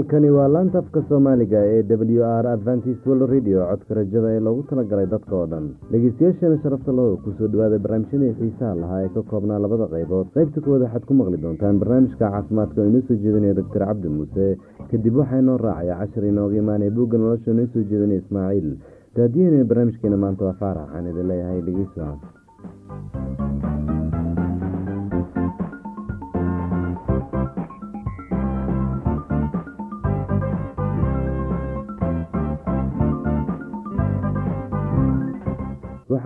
halkani waa laanta afka soomaaliga ee w r adventist world radio codka rajada ee loogu talagalay dadka oo dhan. Dhegeystayaashana sharafta laho ku soo dhawaaday barnaamijyadii xiisaha lahaa ee ka koobnaa labada qaybood. Qaybta koowaad waxaad ku maqli doontaan barnaamijka caafimaadka oo inoo soo jeedinaya doctor cabdi muuse. Kadib waxaa inoo raacaya cashar inooga imaanaya buugga nolosha inoo soo jeedinaya ismaaciil. Daadiyana barnaamijkeena maanta waa faarax waxaan idin leeyahay. Dhegeysa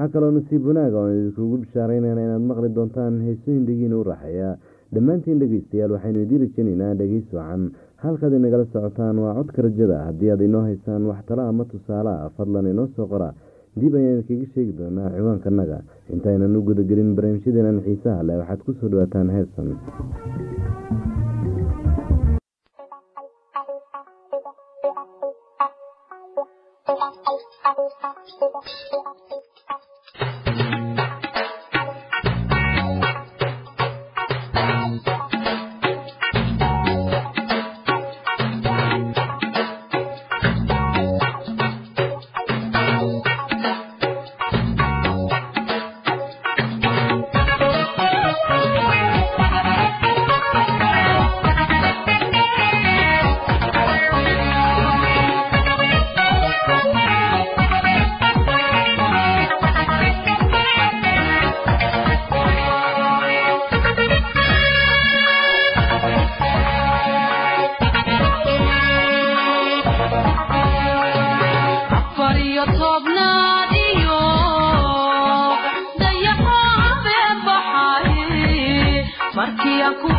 waxaa kaloo nasiib wanaaga oon idinkugu bishaaraynayna inaad maqli doontaan heesooyin dhegiina u raaxeeya dhammaantiin dhegeystayaal waxaynu idiin rajanaynaa dhegeys wacan. Halkaad inagala socotaan waa codka rajada. Haddii aad inoo haysaan wax talo ama tusaale ah fadlan inoo soo qora. Dib ayaan idinkaga sheegi doonaa ciwaankanaga intaynan u gudagelin barnaamijyadeenan xiisaha leh waxaad ku soo dhawaataan heesan timid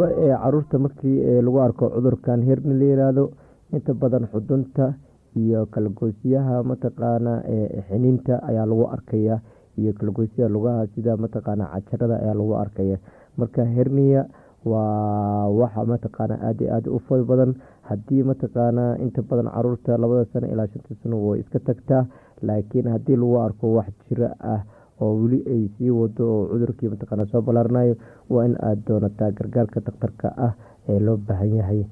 haddaba ee carruurta markii lagu arko cudurkan herni la yiraahdo inta badan xudunta iyo kalagoysyaha mataqaana xiniinta ayaa lagu arkaya iyo kalagoysyaha lugaha sida mataqaana cajarada ayaa lagu arkaya. Marka herniya waa waxa mataqaana aada iyo aada u fod badan. Haddii mataqaana inta badan carruurta labada sano ilaa shanta sano way iska tagtaa laakiin haddii lagu arko wax jiro ah oo weli ay sii wado oo cudurkii mataqaana soo ballaaranayo waa in aada doonataa gargaarka daktarka ah ee loo baahan yahay.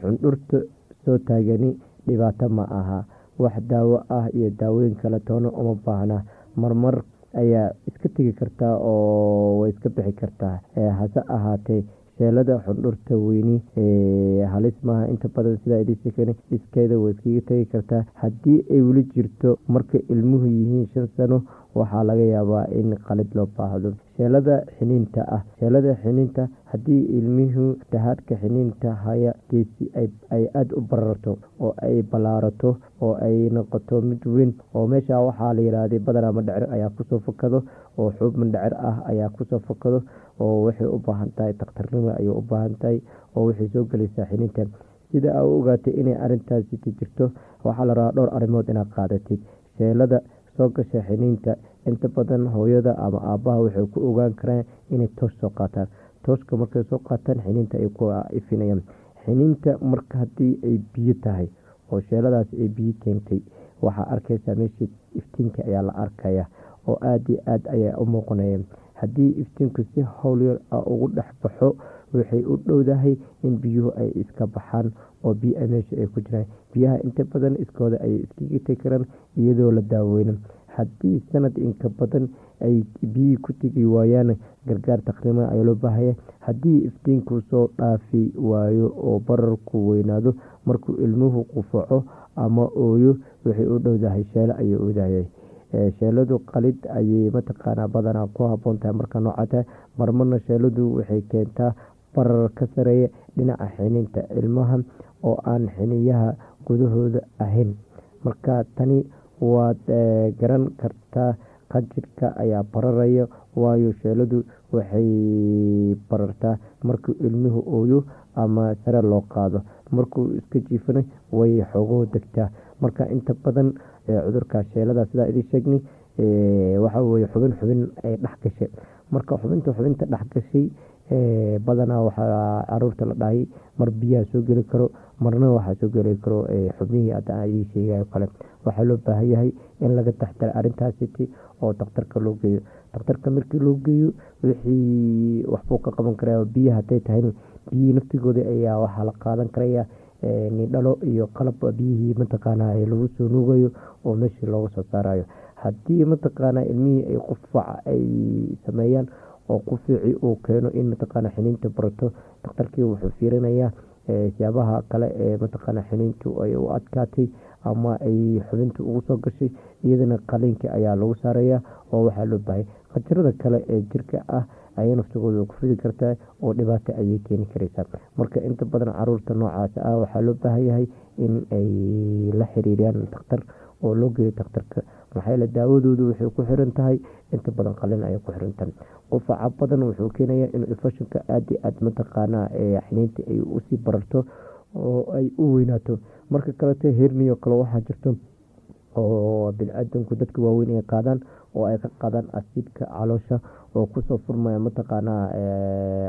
Xundhurta soo taagani dhibaato ma aha. Wax daawo ah iyo daawooyin kale toona uma baahna. Marmar ayaa iska tegi kartaa oo way iska bixi kartaa hase ahaatee sheelada xundhurta weyni halis maaha. Inta badan sidaa idinshekeni iskeeda way iskaga tegi kartaa. Haddii ay weli jirto marka ilmuhu yihiin shan sano waxaa laga yaabaa in qalid loo baahdo. Sheelada xiniinta ah. Sheelada xiniinta haddii ilmuhu tahaadka xiniinta haya geesi ay aada u bararto oo ay ballaarato oo ay noqoto mid weyn oo meesha waxaa la yidhaahday badanaa mandhacir ayaa ku soo fakado oo xuub mandhacir ah ayaa ku soo fakado oo waxay u baahan tahay dakhtarnimo ayay u baahan tahay oo waxay soo gelaysaa xiniinta. Sida aa u ogaatay inay arintaasi jirto waxaa la rabaa dhowr arrimood inaad qaadatid sheelada soo gasha xiniinta inta badan hooyada ama aabbaha waxay ku ogaan karaan inay toos soo qaataan. Tooska markay soo qaataan xiniinta ay ku ifinayaan. Xiniinta marka haddii ay biyo tahay oo sheeladaas ay biyo keentay waxaa arkaysaa meeshii iftiinka ayaa la arkaya oo aada iyo aada ayaa u muuqanaya. Haddii iftiinku si howlyar ah ugu dhex baxo waxay u dhowdahay in biyuhu ay iska baxaan oo biyo meesha ay ku jiraan. Biyaha inta badan iskooda ayay iskaga tegi karaan iyadoo la daaweynin haddii sanad inka badan ay biyihii ku tegi waayaan gargaar takriima ayaa loo baahaya. Haddii iftiinku soo dhaafi waayo oo bararku weynaado markuu ilmuhu qufaco ama ooyo waxay u dhowdahay sheelo ayay oodayay sheeladu qalid ayay mataqaanaa badanaa ku haboon tahay marka nooca tahay marmarna sheeladu waxay keentaa barar ka sareeya dhinaca xiniinta ilmaha oo aan xiniyaha gudahooda ahayn. Marka tani waad garan kartaa qanjirka ayaa bararaya waayo sheeladu waxay barartaa markuu ilmuhu ooyo ama sare loo qaado. Markuu iska jiifana way xogoo degtaa. Marka inta badan cudurka sheelada sidaa idin sheegni waxaweye xubin xubin ay dhex gashay. Marka xubinta xubinta dhex gashay badanaa waxaa carruurta la dhahay mar biyaha soo geli karo marna waxaa soo geli karo xubnihii hadda sheegayo kale. Waxaa loo baahan yahay in laga taxtara arrintaasiti oo dakhtarka loo geeyo. Dakhtarka markii loo geeyo wixii waxbuu ka qaban karaa biyaha haday tahay. Biyihii naftigooda ayaa waxaa la qaadan karaya nidhalo iyo qalab biyihii mataqaana lagu soo nuugayo oo meeshii looga soo saarayo haddii mataqaana ilmihii ay qufac ay sameeyaan oo qufici uu keeno in mataqaana xiniinta barato dakhtarkii wuxuu fiirinayaa siyaabaha kale ee mataqaana xiniintu ay u adkaatay ama ay xubinta ugu soo gashay iyadana qaliinka ayaa lagu saaraya oo waxaa loo baahaya qajarada kale ee jirka ah ayay naftigooda ku fidi kartaa oo dhibaato ayay keeni kareysaa marka inta badan carruurta noocaas ah waxaa loo baahan yahay in ay la xiriiriyaan dakhtar oo loo geeyo dakhtarka maxaa daawadoodu waxay ku xiran tahay? Inta badan qalin ayay ku xiran tahay. Qufaca badan wuxuu keenaya in infectionka aada iyo aada mataqaanaa xiniinta ay u sii bararto oo ay u weynaato marka kalete herniyo kale waxaa jirto oo bini-aadanku dadka waaweyn ay qaadaan oo ay ka qaadaan asiidka caloosha oo ku soo furmaya mataqaanaa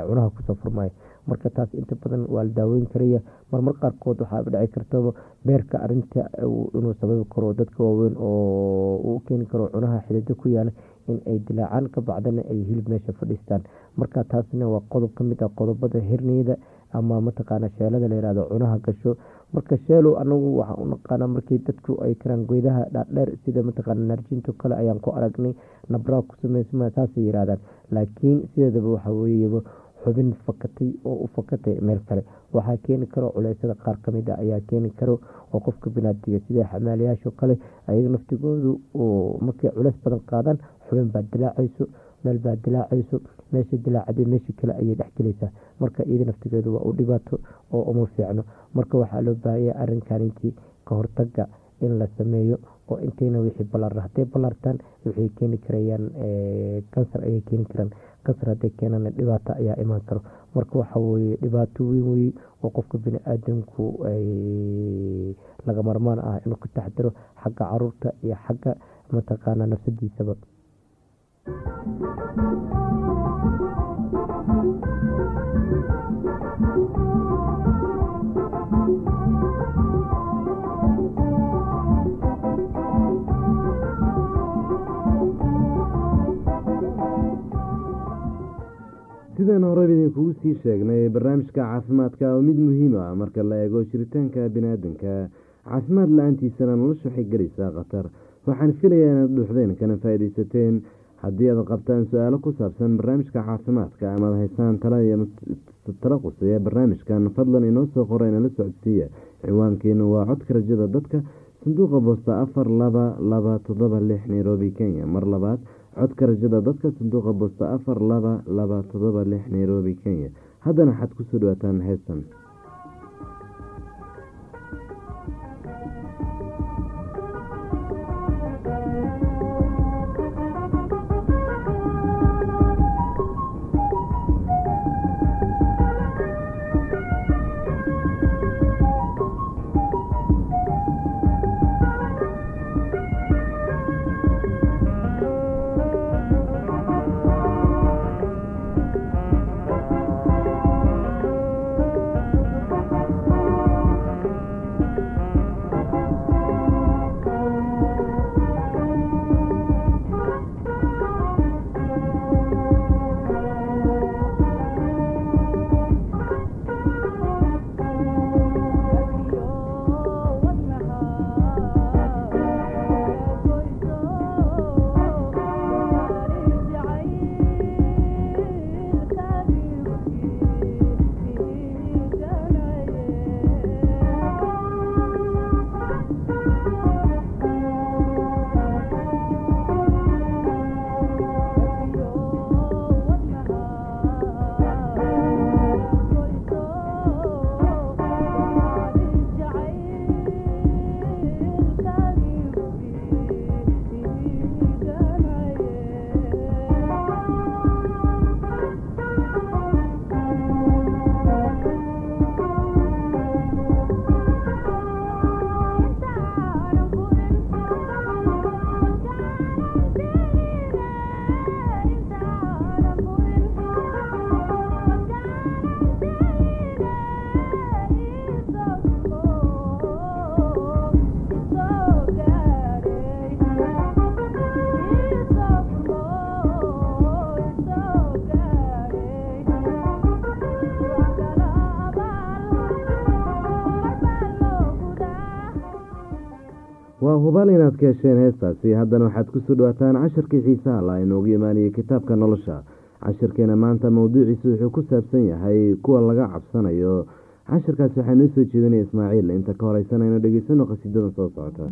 cunaha ku soo furmaya marka taas inta badan waa la daaweyn karaya. Marmar qaarkood waxaa dhici kartaba beerka arinta inuu sababi karo dadka waaweyn oo uu keeni karo cunaha xidida ku yaalla in ay dilaacaan ka bacdana ay hilib meesha fadhiistaan. Marka taasna waa qodob ka mid ah qodobada hirniyada ama mataqaana sheelada layihahdo cunaha gasho. Marka sheelo anagu waxaan u markii dadku ay karaan goydaha dhaadheer sida mataqaana naarjinto kale ayaan ku aragnay. Nabraa ku sameysma saasay yirahdaan laakiin sideedaba waxa weeyaba xubin fakatay oo u fakatay meel kale. Waxaa keeni karo culeysada qaar ka mid a ayaa keeni karo oo qofka binaadiga sida xamaaliyaasho kale ayaga naftigoodu markay culeys badan qaadaan xubin baa dilaacayso meel baa dilaacayso meesha dilaacada meesha kale ayay dhexgelaysaa marka iyada naftigeedu waa u dhibaato oo uma fiicno. Marka waxaa loo baahaya arinkanintii ka hortaga in la sameeyo oo intayna wixii ballaar hadday ballaartaan waxay keeni karayaan kansar ayay keeni karaan kansar hadday keenana dhibaato ayaa imaan karo. Marka waxa weye dhibaato weyn weye oo qofka bini aadamku laga marmaan ah inuu ka taxdiro xagga carruurta iyo xagga mataqaana nafsadiisaba sidaan horeba idinkugu sii sheegnay barnaamijka caafimaadka oo mid muhiim ah marka la eego jiritaanka biniaadanka caafimaad la'aantiisana nolosha waxay gelaysaa khatar. Waxaan filayaa inaad dhuuxdeen kana faa-ideysateen haddii aad qabtaan su'aalo ku saabsan barnaamijka caafimaadka amaad haysaan tala quseeya barnaamijkan fadlan inoo soo qora inala socodsiiya. Ciwaankiinu waa codka rajada dadka sanduuqa boosta afar laba laba todoba lix nairobi kenya. Mar labaad codka rajada dadka sanduuqa boosta afar laba laba todoba lix nairobi kenya. Haddana waxaad ku soo dhawaataan heestan waa hubaal inaad ka hesheen heestaasi. Haddana waxaad ku soo dhawaataan casharkii xiisaha la inoogu imaanayay kitaabka nolosha. Casharkeena maanta mowduuciisu wuxuu ku saabsan yahay kuwa laga cabsanayo. Casharkaasi noo soo jeedinaya ismaaciil. Inta ka horeysanayno dhegeysano qhasiidadan soo socota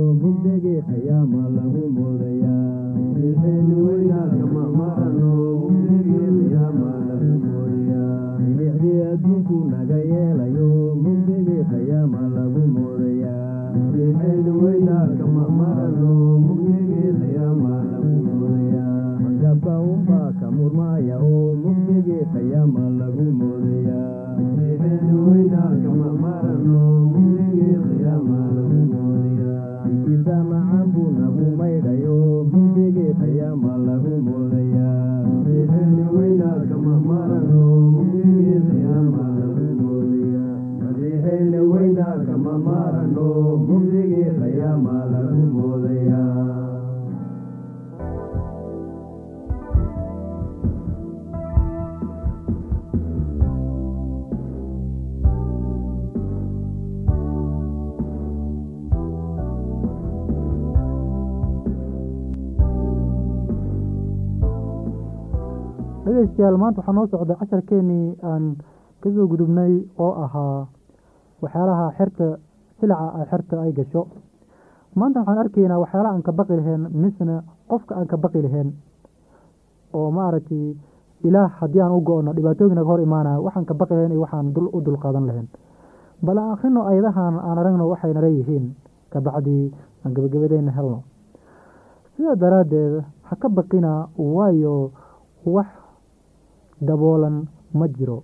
dhegeystayaal maanta waxaa noo socda casharkeenii aan ka soo gudubnay oo ahaa waxyaalaha xerta silaca ay xerta ay gasho. Maanta waxaan arkaynaa waxyaalaha aan ka baqi lahayn misna qofka aan ka baqi lahayn oo maaragtay ilaah haddii aan u go-no dhibaatooyin naga hor imaanaya waxaan ka baqi lahayn iyo waxaan dul u dulqaadan lahayn. Bal aan akrino ayadahan aan aragno waxay nala yihiin kabacdii aan gabagabadeyna helno. Sidaa daraaddeed ha ka baqina waayo wax daboolan ma jiro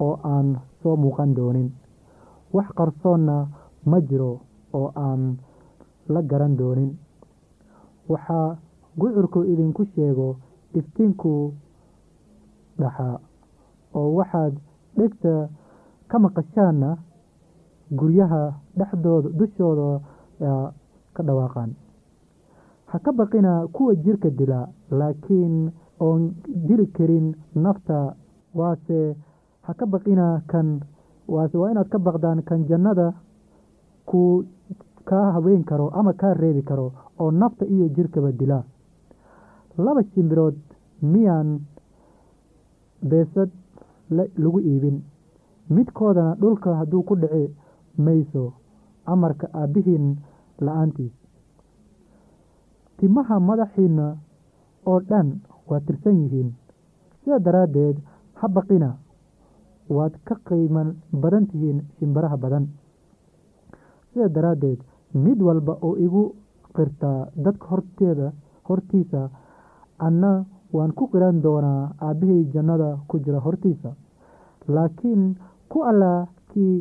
oo aan soo muuqan doonin. Wax qarsoonna ma jiro oo aan la garan doonin. Waxaa gucurku idinku sheego iftiinku dhaxaa oo waxaad dhegta ka maqashaanna guryaha dushooda ka dhawaaqaan. Ha ka baqina kuwa jirka dila laakiin oon dili karin nafta waase ha ka baqina kan waase waa inaad ka baqdaan kan jannada ku kaa haween karo ama kaa reebi karo oo nafta iyo jirkaba dila. Laba shimbirood miyaan beesad lagu iibin. Midkoodana dhulka hadduu ku dhici mayso amarka aabbihiin la'aantiis. Timaha madaxiina oo dhan waa tirsan yihiin. Sida daraaddeed ha baqina. Waad ka qiiman badan tihiin shimbiraha badan. Sida daraaddeed mid walba oo igu qirtaa dadka horteeda hortiisa anna waan ku qiran doonaa aabbahay jannada ku jira hortiisa. Laakiin ku alla kii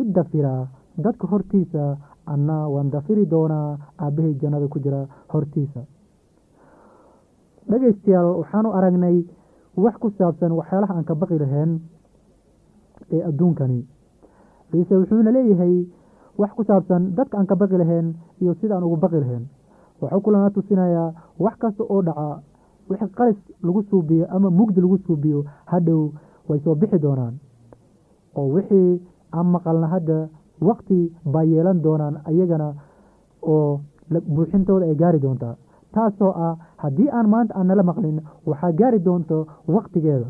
i dafiraa dadka hortiisa anna waan dafiri doonaa aabbahay jannada ku jira hortiisa dhegaystayaal waxaanu aragnay wax ku saabsan waxyaalaha aan ka baqi lahayn ee adduunkani. Ciise wuxuuna leeyahay wax ku saabsan dadka aan ka baqi lahayn iyo sida aan ugu baqi lahayn. Waxuu kulana tusinayaa wax kasta oo dhaca wixii qalis lagu suubiyo ama mugdi lagu suubiyo hadhow way soo bixi doonaan. Oo wixii aan maqalna hadda wakti baa yeelan doonaan ayagana oo buuxintooda ay gaari doontaa taasoo ah haddii aan maanta aan nala maqlin waxaa gaari doonto waktigeeda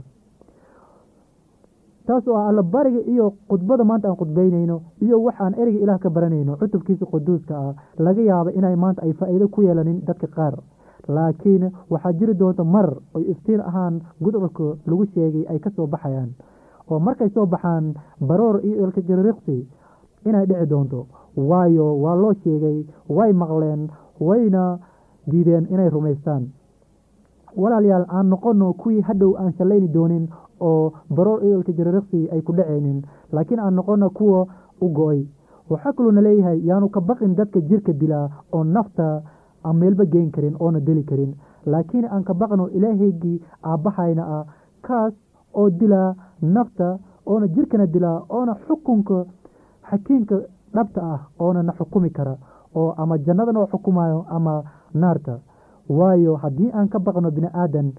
taas oo ah allabariga iyo khudbada maanta aan khudbaynayno iyo waxaan ereyga ilaah ka baranayno cutubkiisa quduuska ah laga yaaba inay maanta ay faa'iido ku yeelanin dadka qaar. Laakiin waxaa jiri doonta mar oy iftiin ahaan gudcurka lagu sheegay ay ka soo baxayaan oo markay soo baxaan baroor iyo ilkajariiqsi inay dhici doonto. Waayo waa loo sheegay way maqleen wayna diideen inay rumaystaan. Walaalayaal aan noqono kuwii hadhow aan shallayni doonin oo baroor iyo ilkajariiqsi ay ku dhacaynin laakiin aan noqono kuwa u go'ay waxaa kaluuna leeyahay yaanu ka baqin dadka jirka dilaa oo nafta aan meelba geyn karin oona deli karin. Laakiin aan ka baqno ilaahaygii aabbahayna ah kaas oo dilaa nafta oona jirkana dilaa oona xukunka xakiimka dhabta ah oona na xukumi kara oo ama jannada noo xukumayo ama naarta. Waayo haddii aan ka baqno bini aadan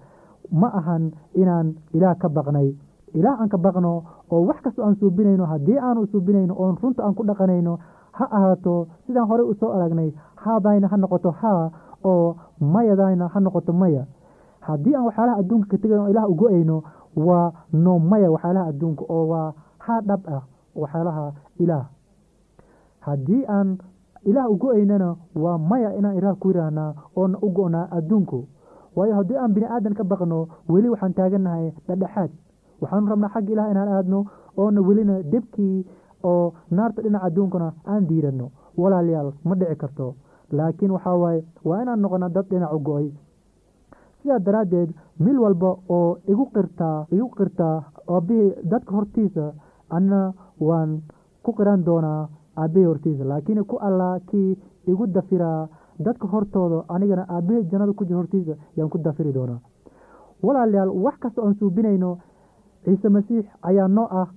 ma ahan inaan ilaah ka baqnay. Ilaah aan ka baqno oo wax kastoo aan suubinayno haddii aanu suubinayno oon runta aan ku dhaqanayno ha ahaato sidaan horey u soo aragnay haadayna ha noqoto haa oo mayadayna ha noqoto maya. Haddii aan waxyaalaha adduunka ka tegayn oo ilaah ugo-ayno waa no maya waxyaalaha adduunka oo waa haa dhab ah waxyaalaha ilaah. Haddii aan ilaah ugo-aynana waa maya inaan ilaah ku yidhaahnaa oona u go-naa adduunku. Waayo haddii aan bini aadan ka baqno weli waxaan taagannahay dhadhexaad. Waxaanu rabnaa xagga ilaah inaan aadno oona welina debkii oo naarta dhinaca adduunkana aan diiranno. Walaalayaal ma dhici karto. Laakiin waxaa waaye waa inaan noqona dad dhinacu go'ay. Sidaa daraaddeed mil walba oo igu qirtaa igu qirtaa aabbihii dadka hortiisa anna waan ku qiran doonaa aabbihii hortiisa laakiin ku allaa kii igu dafiraa dadka hortooda anigana aabbihii jannada ku jira hortiisa yaan ku dafiri doonaa. Walaalayaal wax kasta oon suubinayno ciise masiix ayaa noo ah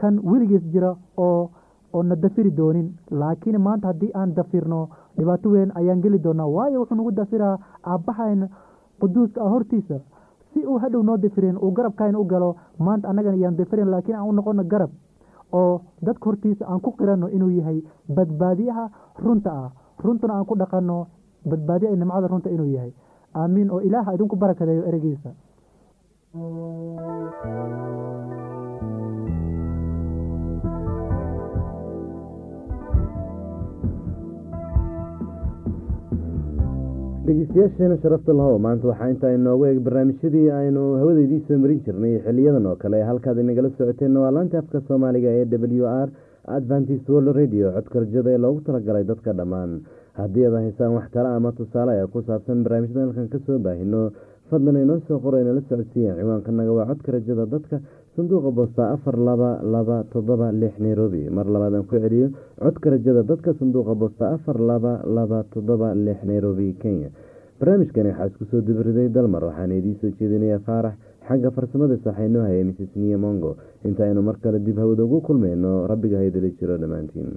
kan weligiis jira oo oo na dafiri doonin. Laakiin maanta haddii aan dafirno dhibaato weyn ayaan geli doonaa waayo wuxuu nagu dafiraa aabbahayn quduuska ah hortiisa. Si uu hadhow noo dafirin uu garabkayn u galo maanta annagana yaan dafirin laakiin aan u noqono garab oo dadka hortiisa aan ku qiranno inuu yahay badbaadiyaha runta ah. Runtuna aan ku dhaqanno badbaadiyaha nimcada runta inuu yahay. Aamiin oo ilaaha idinku barakadeeyo ereygiisa dhegeystayaasheena sharafta lahow maanta waxaa intaa inoogu eeg barnaamijyadii aynu hawadeydii soo marin jirnay xiliyadan oo kale. Halkaad inagala socoteen waa laanta afka soomaaliga ee w r adventist world radio codka rajada ee loogu talagalay dadka dhammaan. Haddii aad haysaan wax tale ama tusaale ee ku saabsan barnaamijyada halkan ka soo baahino fadlan inoo soo qoro inala socodsiiyaan ciwaankanaga waa codka rajada dadka sanduuqa boosta afar laba laba toddoba lix nairobi. Mar labaad aan ku celiyo codka rajada dadka sanduuqa boosta afar laba laba toddoba lix nairobi kenya. Barnaamijkani waxaa isku soo dibiriday dalmar waxaana idiin soo jeedinaya faarax. Xagga farsamada saxaynoo haya mrs niya mongo intaaynu mar kale dib hawada ugu kulmayno rabbiga haydala jiro dhammaantiin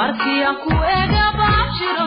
markii aan ku eega baa jiro